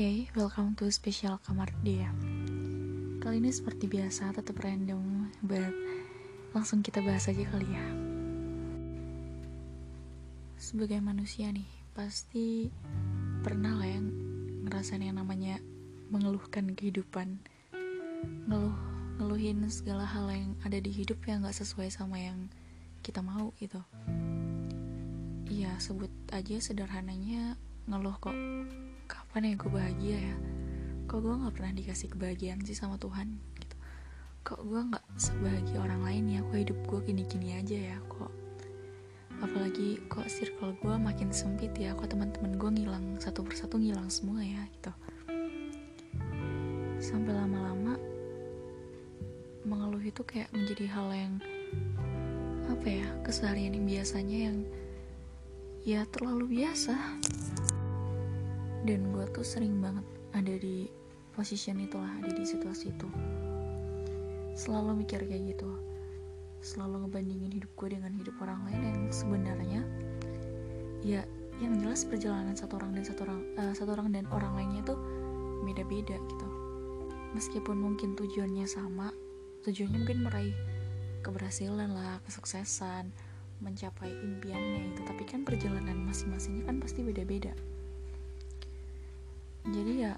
Okay, welcome to special kamar dia. Kali ini seperti biasa, tetap random, but langsung kita bahas aja kali ya. Sebagai manusia nih, pasti pernah lah yang ngerasain yang namanya mengeluhkan kehidupan, ngeluh, ngeluhin segala hal yang ada di hidup yang gak sesuai sama yang kita mau gitu. Iya, sebut aja sederhananya ngeluh kok kapan ya gue bahagia ya? Kok gue nggak pernah dikasih kebahagiaan sih sama Tuhan gitu. Kok gue nggak sebahagia orang lain ya? Kok hidup gue gini-gini aja ya? Kok apalagi kok circle gue makin sempit ya? Kok teman-teman gue ngilang satu persatu ngilang semua ya gitu. Sampai lama-lama mengeluh itu kayak menjadi hal yang apa ya keseharian yang biasanya yang ya terlalu biasa dan gue tuh sering banget ada di position itulah ada di situasi itu. Selalu mikir kayak gitu. Selalu ngebandingin hidup gue dengan hidup orang lain yang sebenarnya. Ya yang jelas perjalanan satu orang dan satu orang uh, satu orang dan orang lainnya tuh beda-beda gitu. Meskipun mungkin tujuannya sama tujuannya mungkin meraih keberhasilan lah kesuksesan mencapai impiannya itu. Tapi kan perjalanan masing-masingnya kan pasti beda-beda jadi ya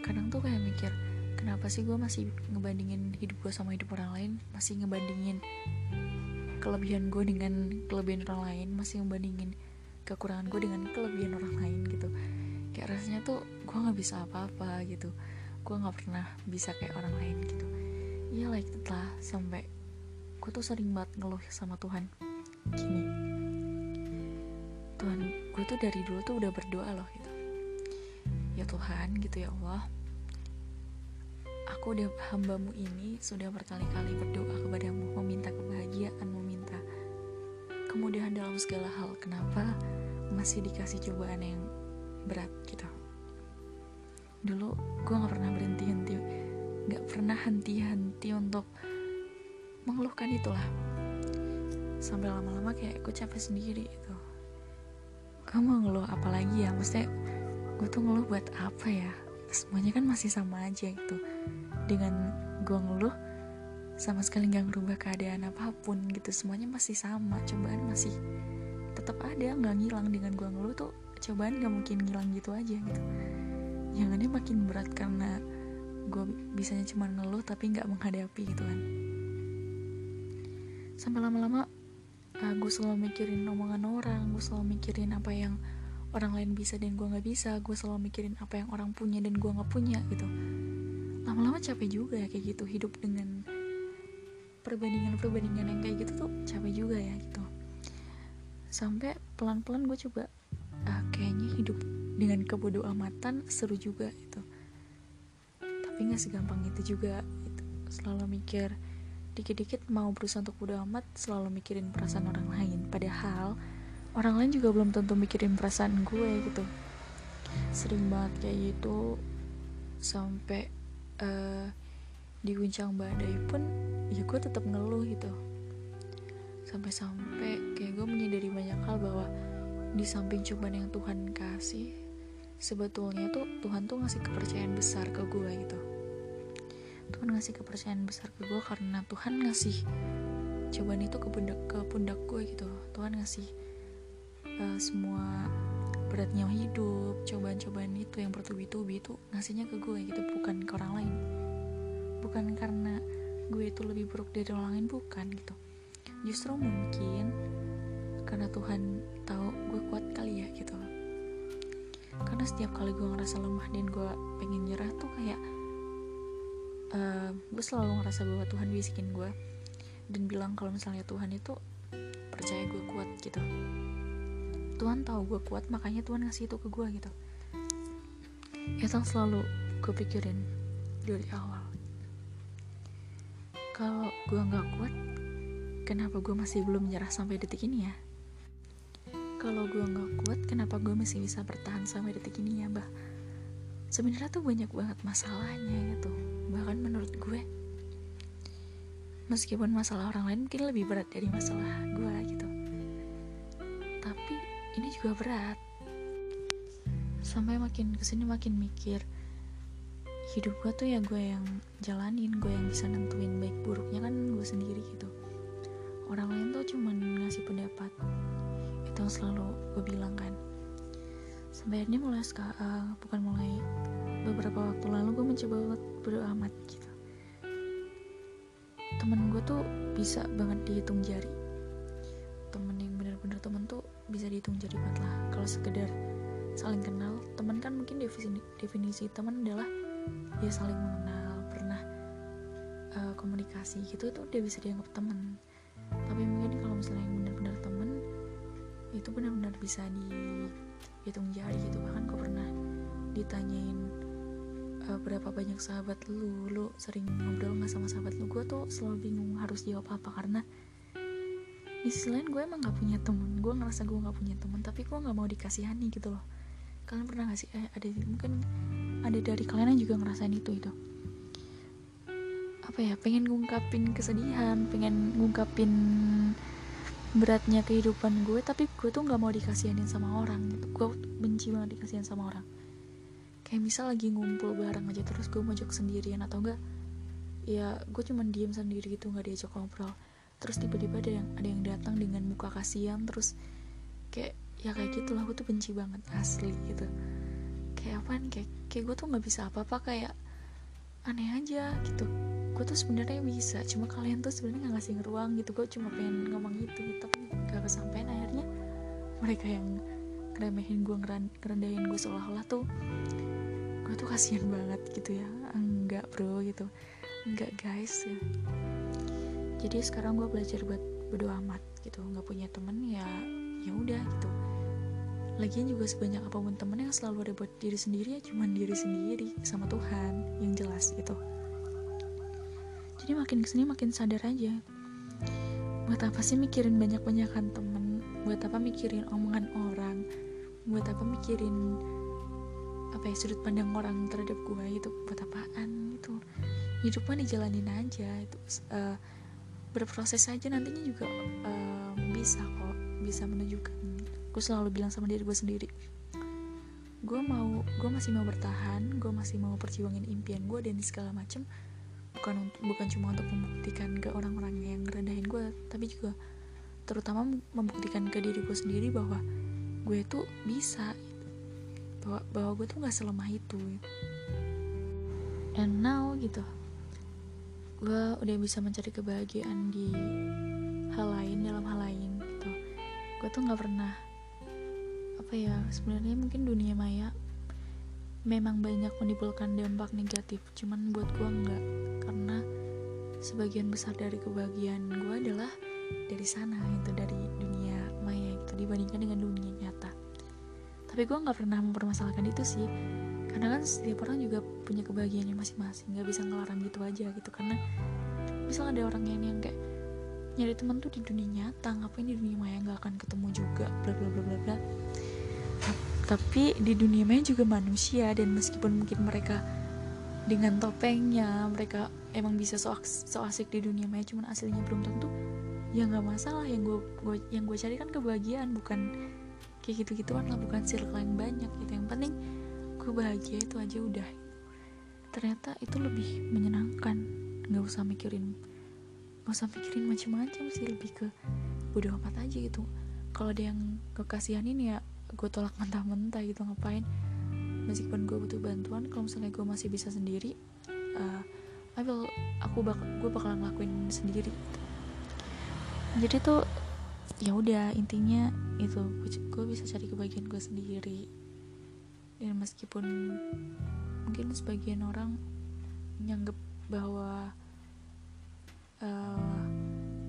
kadang tuh kayak mikir kenapa sih gue masih ngebandingin hidup gue sama hidup orang lain? Masih ngebandingin kelebihan gue dengan kelebihan orang lain? Masih ngebandingin kekurangan gue dengan kelebihan orang lain gitu. Kayak rasanya tuh gue nggak bisa apa-apa gitu. Gue nggak pernah bisa kayak orang lain gitu. Iya like lah sampai gue tuh sering banget ngeluh sama Tuhan. Gini Tuhan gue tuh dari dulu tuh udah berdoa loh ya Tuhan gitu ya Allah. Aku udah hambamu ini sudah berkali-kali berdoa kepadamu meminta kebahagiaan meminta kemudahan dalam segala hal. Kenapa masih dikasih cobaan yang berat gitu dulu gue nggak pernah berhenti henti nggak pernah henti-henti untuk mengeluhkan itulah. Sampai lama-lama kayak gue capek sendiri itu kamu ngeluh apa lagi ya? Maksudnya gue tuh ngeluh buat apa ya? Semuanya kan masih sama aja gitu. Dengan gue ngeluh sama sekali nggak ngerubah keadaan apa pun gitu. Semuanya masih sama cobaan masih tetap ada nggak ngilang. Dengan gue ngeluh tuh cobaan nggak mungkin ngilang gitu aja gitu. Jangannya makin berat karena gue bisanya cuma ngeluh tapi nggak menghadapi gitu kan. Sampai lama-lama uh, gue selalu mikirin omongan orang gue selalu mikirin apa yang orang lain bisa dan gue nggak bisa gue selalu mikirin apa yang orang punya dan gue nggak punya gitu. Lama-lama capek juga ya kayak gitu hidup dengan perbandingan-perbandingan yang kayak gitu tuh capek juga ya gitu. Sampai pelan-pelan gue coba ah, kayaknya hidup dengan kebodoh amatan seru juga gitu. Tapi nggak segampang itu juga gitu. selalu mikir dikit-dikit mau berusaha untuk bodo amat selalu mikirin perasaan orang lain. Padahal orang lain juga belum tentu mikirin perasaan gue gitu. Sering banget kayak gitu. Sampai uh, diguncang badai pun ya gue tetap ngeluh gitu. Sampai-sampai kayak gue menyadari banyak hal bahwa di samping cobaan yang Tuhan kasih sebetulnya tuh Tuhan tuh ngasih kepercayaan besar ke gue gitu. Tuhan ngasih kepercayaan besar ke gue karena Tuhan ngasih cobaan itu ke pundak ke pundak gue gitu. Tuhan ngasih uh, semua beratnya hidup cobaan-cobaan itu yang bertubi-tubi itu ngasihnya ke gue gitu bukan ke orang lain. Bukan karena gue itu lebih buruk dari orang lain bukan gitu. Justru mungkin karena Tuhan tahu gue kuat kali ya gitu. Karena setiap kali gue ngerasa lemah dan gue pengen nyerah tuh kayak uh, gue selalu ngerasa bahwa Tuhan bisikin gue dan bilang kalau misalnya Tuhan itu percaya gue kuat gitu Tuhan tahu gue kuat makanya Tuhan ngasih itu ke gue gitu. Itu yang selalu gue pikirin dari awal. Kalau gue nggak kuat kenapa gue masih belum menyerah sampai detik ini ya? Kalau gue nggak kuat kenapa gue masih bisa bertahan sampai detik ini ya bah sebenarnya tuh banyak banget masalahnya gitu. Bahkan menurut gue meskipun masalah orang lain mungkin lebih berat dari masalah gue gitu ini juga berat. Sampai makin ke sini makin mikir hidup gue tuh ya gue yang jalanin gue yang bisa nentuin baik buruknya kan gue sendiri gitu. Orang lain tuh cuman ngasih pendapat. Itu yang selalu gue bilang kan. Sampai akhirnya mulai sekarang bukan mulai beberapa waktu lalu gue mencoba buat berdoa amat gitu. Temen gue tuh bisa banget dihitung jari bisa dihitung jari banget lah. Kalau sekedar saling kenal teman kan mungkin definisi definisi teman adalah dia saling mengenal pernah uh, komunikasi gitu tuh dia bisa dianggap teman. Tapi mungkin kalau misalnya yang benar-benar temen itu benar-benar bisa dihitung jari gitu. Bahkan gue pernah ditanyain e, berapa banyak sahabat lu? Lu sering ngobrol nggak sama sahabat lu? Gue tuh selalu bingung harus jawab apa karena di gue emang gak punya temen gue ngerasa gue gak punya temen tapi gue gak mau dikasihani gitu loh. Kalian pernah gak sih eh, ada mungkin ada dari kalian yang juga ngerasain itu itu apa ya pengen ngungkapin kesedihan pengen ngungkapin beratnya kehidupan gue tapi gue tuh nggak mau dikasihanin sama orang gitu. Gue benci banget dikasihin sama orang. Kayak misal lagi ngumpul bareng aja terus gue mojok sendirian atau enggak ya gue cuman diem sendiri gitu nggak diajak ngobrol terus tiba-tiba ada yang ada yang datang dengan muka kasihan terus kayak ya kayak gitu lah gue tuh benci banget asli gitu. Kayak apaan kayak kayak gue tuh nggak bisa apa-apa kayak aneh aja gitu. Gue tuh sebenarnya bisa cuma kalian tuh sebenarnya nggak ngasih ruang gitu. Gue cuma pengen ngomong gitu tapi gak kesampaian akhirnya mereka yang ngeremehin gue ngerendahin gue seolah-olah tuh gue tuh kasihan banget gitu ya. Enggak bro gitu. Enggak guys ya jadi sekarang gue belajar buat berdoa amat gitu. Nggak punya temen ya ya udah gitu. Lagian juga sebanyak apa pun temen yang selalu ada buat diri sendiri ya cuman diri sendiri sama Tuhan yang jelas gitu. Jadi makin ke sini makin sadar aja. Buat apa sih mikirin banyak-banyakan temen? Buat apa mikirin omongan orang? Buat apa mikirin apa ya sudut pandang orang terhadap gue gitu? Buat apaan itu hidup mah dijalanin aja itu uh, berproses aja nantinya juga uh, bisa kok bisa menunjukkan. Gue selalu bilang sama diri gue sendiri gue mau gue masih mau bertahan gue masih mau perjuangin impian gue dan segala macem. Bukan untuk bukan cuma untuk membuktikan ke orang-orang yang ngerendahin gue tapi juga terutama membuktikan ke diri gue sendiri bahwa gue tuh bisa. Bahwa bahwa gue tuh nggak selemah itu. And now gitu gue udah bisa mencari kebahagiaan di hal lain dalam hal lain gitu. Gue tuh nggak pernah apa ya sebenarnya mungkin dunia maya memang banyak menimbulkan dampak negatif cuman buat gue enggak karena sebagian besar dari kebahagiaan gue adalah dari sana itu dari dunia maya gitu dibandingkan dengan dunia nyata. Tapi gue nggak pernah mempermasalahkan itu sih karena kan setiap orang juga punya kebahagiaannya masing-masing nggak bisa ngelarang gitu aja gitu. Karena misal ada orang yang yang kayak nyari teman tuh di dunia nyata ngapain di dunia maya nggak akan ketemu juga bla bla bla bla bla. Tapi di dunia maya juga manusia dan meskipun mungkin mereka dengan topengnya mereka emang bisa so, so asik di dunia maya cuman aslinya belum tentu ya nggak masalah. Yang gue yang gue cari kan kebahagiaan bukan kayak gitu gituan lah bukan circle bahagia itu aja udah. Ternyata itu lebih menyenangkan. Nggak usah mikirin nggak usah mikirin macam-macam sih lebih ke bodoh amat aja gitu. Kalau ada yang kekasihan ini ya gue tolak mentah-mentah gitu ngapain? Meskipun gue butuh bantuan kalau misalnya gue masih bisa sendiri uh, I will aku bak gue bakalan ngelakuin sendiri. Gitu. jadi tuh ya udah intinya itu gue bisa cari kebahagiaan gue sendiri dan meskipun mungkin sebagian orang nyanggep bahwa uh,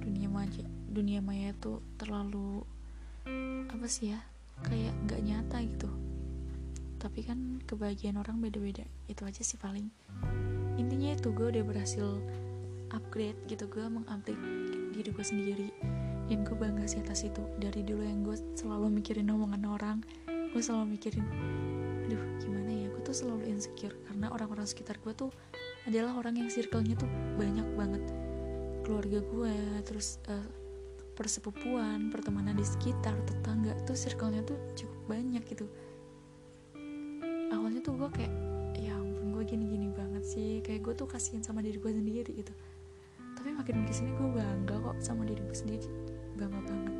dunia maya dunia maya tuh terlalu apa sih ya kayak nggak nyata gitu. Tapi kan kebahagiaan orang beda-beda itu aja sih paling. Intinya itu gue udah berhasil upgrade gitu gue mengupdate diri gue sendiri. Dan gue bangga sih atas itu. Dari dulu yang gue selalu mikirin omongan orang gue selalu mikirin aduh gimana ya? Gue tuh selalu insecure karena orang-orang sekitar gue tuh adalah orang yang circle-nya tuh banyak banget. Keluarga gue terus uh, persepupuan pertemanan di sekitar tetangga tuh circle-nya tuh cukup banyak gitu. Awalnya tuh gue kayak ya ampun gue gini-gini banget sih. Kayak gue tuh kasihan sama diri gue sendiri gitu. Tapi makin ke sini gue bangga kok sama diri gue sendiri. Bangga banget.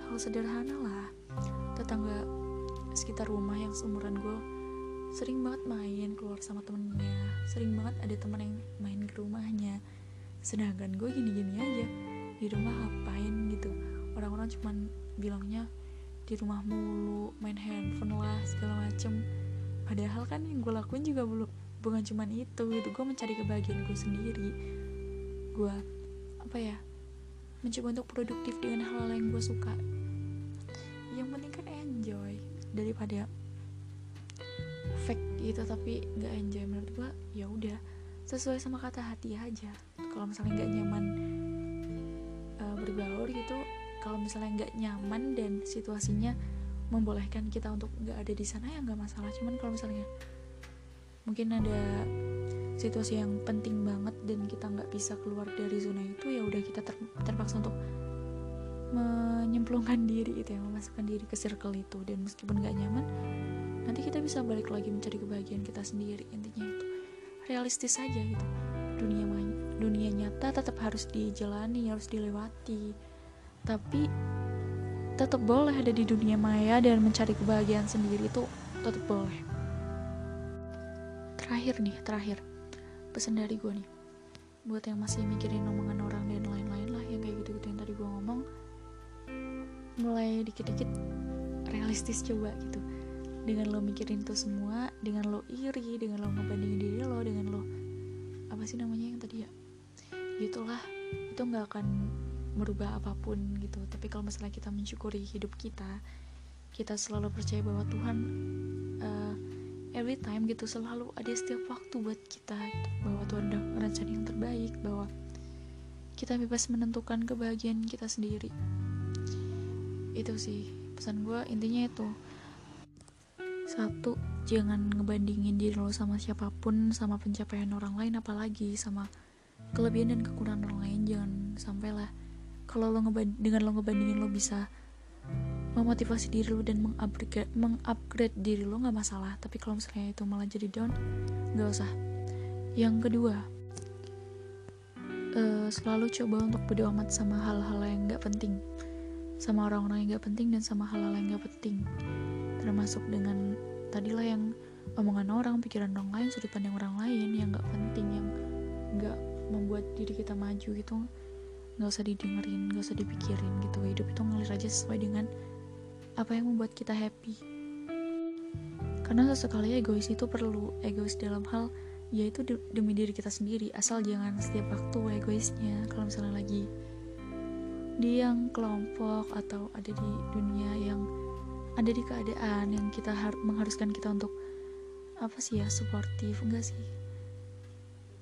Hal sederhana lah tetangga sekitar rumah yang seumuran gue sering banget main keluar sama temennya. Sering banget ada teman yang main ke rumahnya. Sedangkan gue gini-gini aja di rumah ngapain gitu. Orang-orang cuman bilangnya di rumah mulu main handphone lah segala macem. Padahal kan yang gue lakuin juga belum bukan cuman itu gitu gue mencari kebahagiaan gue sendiri. Gue apa ya mencoba untuk produktif dengan hal-hal yang gue suka. Yang penting kan daripada fake gitu tapi nggak enjoy. Menurut gue ya udah sesuai sama kata hati aja. Kalau misalnya nggak nyaman uh, berbaur gitu kalau misalnya nggak nyaman dan situasinya membolehkan kita untuk nggak ada di sana ya nggak masalah. Cuman kalau misalnya mungkin ada situasi yang penting banget dan kita nggak bisa keluar dari zona itu ya udah kita ter terpaksa untuk menyemplungkan diri itu ya memasukkan diri ke circle itu. Dan meskipun gak nyaman nanti kita bisa balik lagi mencari kebahagiaan kita sendiri. Intinya itu realistis saja gitu. Dunia dunia nyata tetap harus dijalani harus dilewati. Tapi tetap boleh ada di dunia maya dan mencari kebahagiaan sendiri itu tetap boleh. Terakhir nih terakhir. Pesan dari gue nih. Buat yang masih mikirin omongan orang mulai dikit-dikit realistis coba gitu. Dengan lo mikirin itu semua dengan lo iri dengan lo ngebandingin diri lo dengan lo apa sih namanya yang tadi ya? Gitulah itu nggak akan merubah apa pun gitu. Tapi kalau misalnya kita mensyukuri hidup kita kita selalu percaya bahwa Tuhan uh, every time gitu selalu ada setiap waktu buat kita gitu. bahwa Tuhan udah rencana yang terbaik bahwa kita bebas menentukan kebahagiaan kita sendiri itu sih pesan gue intinya itu. Satu jangan ngebandingin diri lo sama siapa pun sama pencapaian orang lain apalagi sama kelebihan dan kekurangan orang lain jangan sampai lah. Kalau lo dengan lo ngebandingin lo bisa memotivasi diri lo dan mengupgrade mengupgrade diri lo nggak masalah. Tapi kalau misalnya itu malah jadi down nggak usah. Yang kedua uh, selalu coba untuk bodo amat sama hal-hal yang nggak penting sama orang-orang yang gak penting dan sama hal-hal yang gak penting. Termasuk dengan tadilah yang omongan orang, pikiran orang lain, sudut pandang orang lain yang gak penting yang gak membuat diri kita maju gitu. Nggak usah didengerin, nggak usah dipikirin gitu. Hidup itu ngalir aja sesuai dengan apa yang membuat kita happy. Karena sesekali egois itu perlu egois dalam hal yaitu demi diri kita sendiri. Asal jangan setiap waktu egoisnya. Kalau misalnya lagi di yang kelompok atau ada di dunia yang ada di keadaan yang kita har mengharuskan kita untuk apa sih ya suportif enggak sih?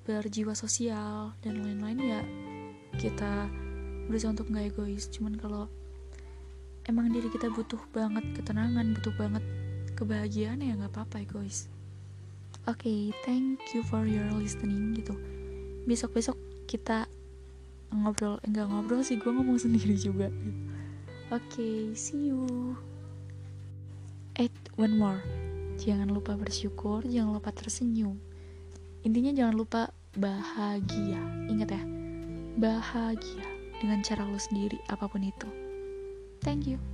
Berjiwa sosial dan lain-lain ya kita berusaha untuk nggak egois. Cuman kalau emang diri kita butuh banget ketenangan butuh banget kebahagiaan ya nggak apa-apa egois. Oke okay, thank you for your listening gitu. Besok besok kita ngobrol enggak ngobrol sih gue ngomong sendiri juga. Oke okay, see you. Eight one more. Jangan lupa bersyukur jangan lupa tersenyum. Intinya jangan lupa bahagia. Ingat ya bahagia dengan cara lo sendiri apa pun itu. Thank you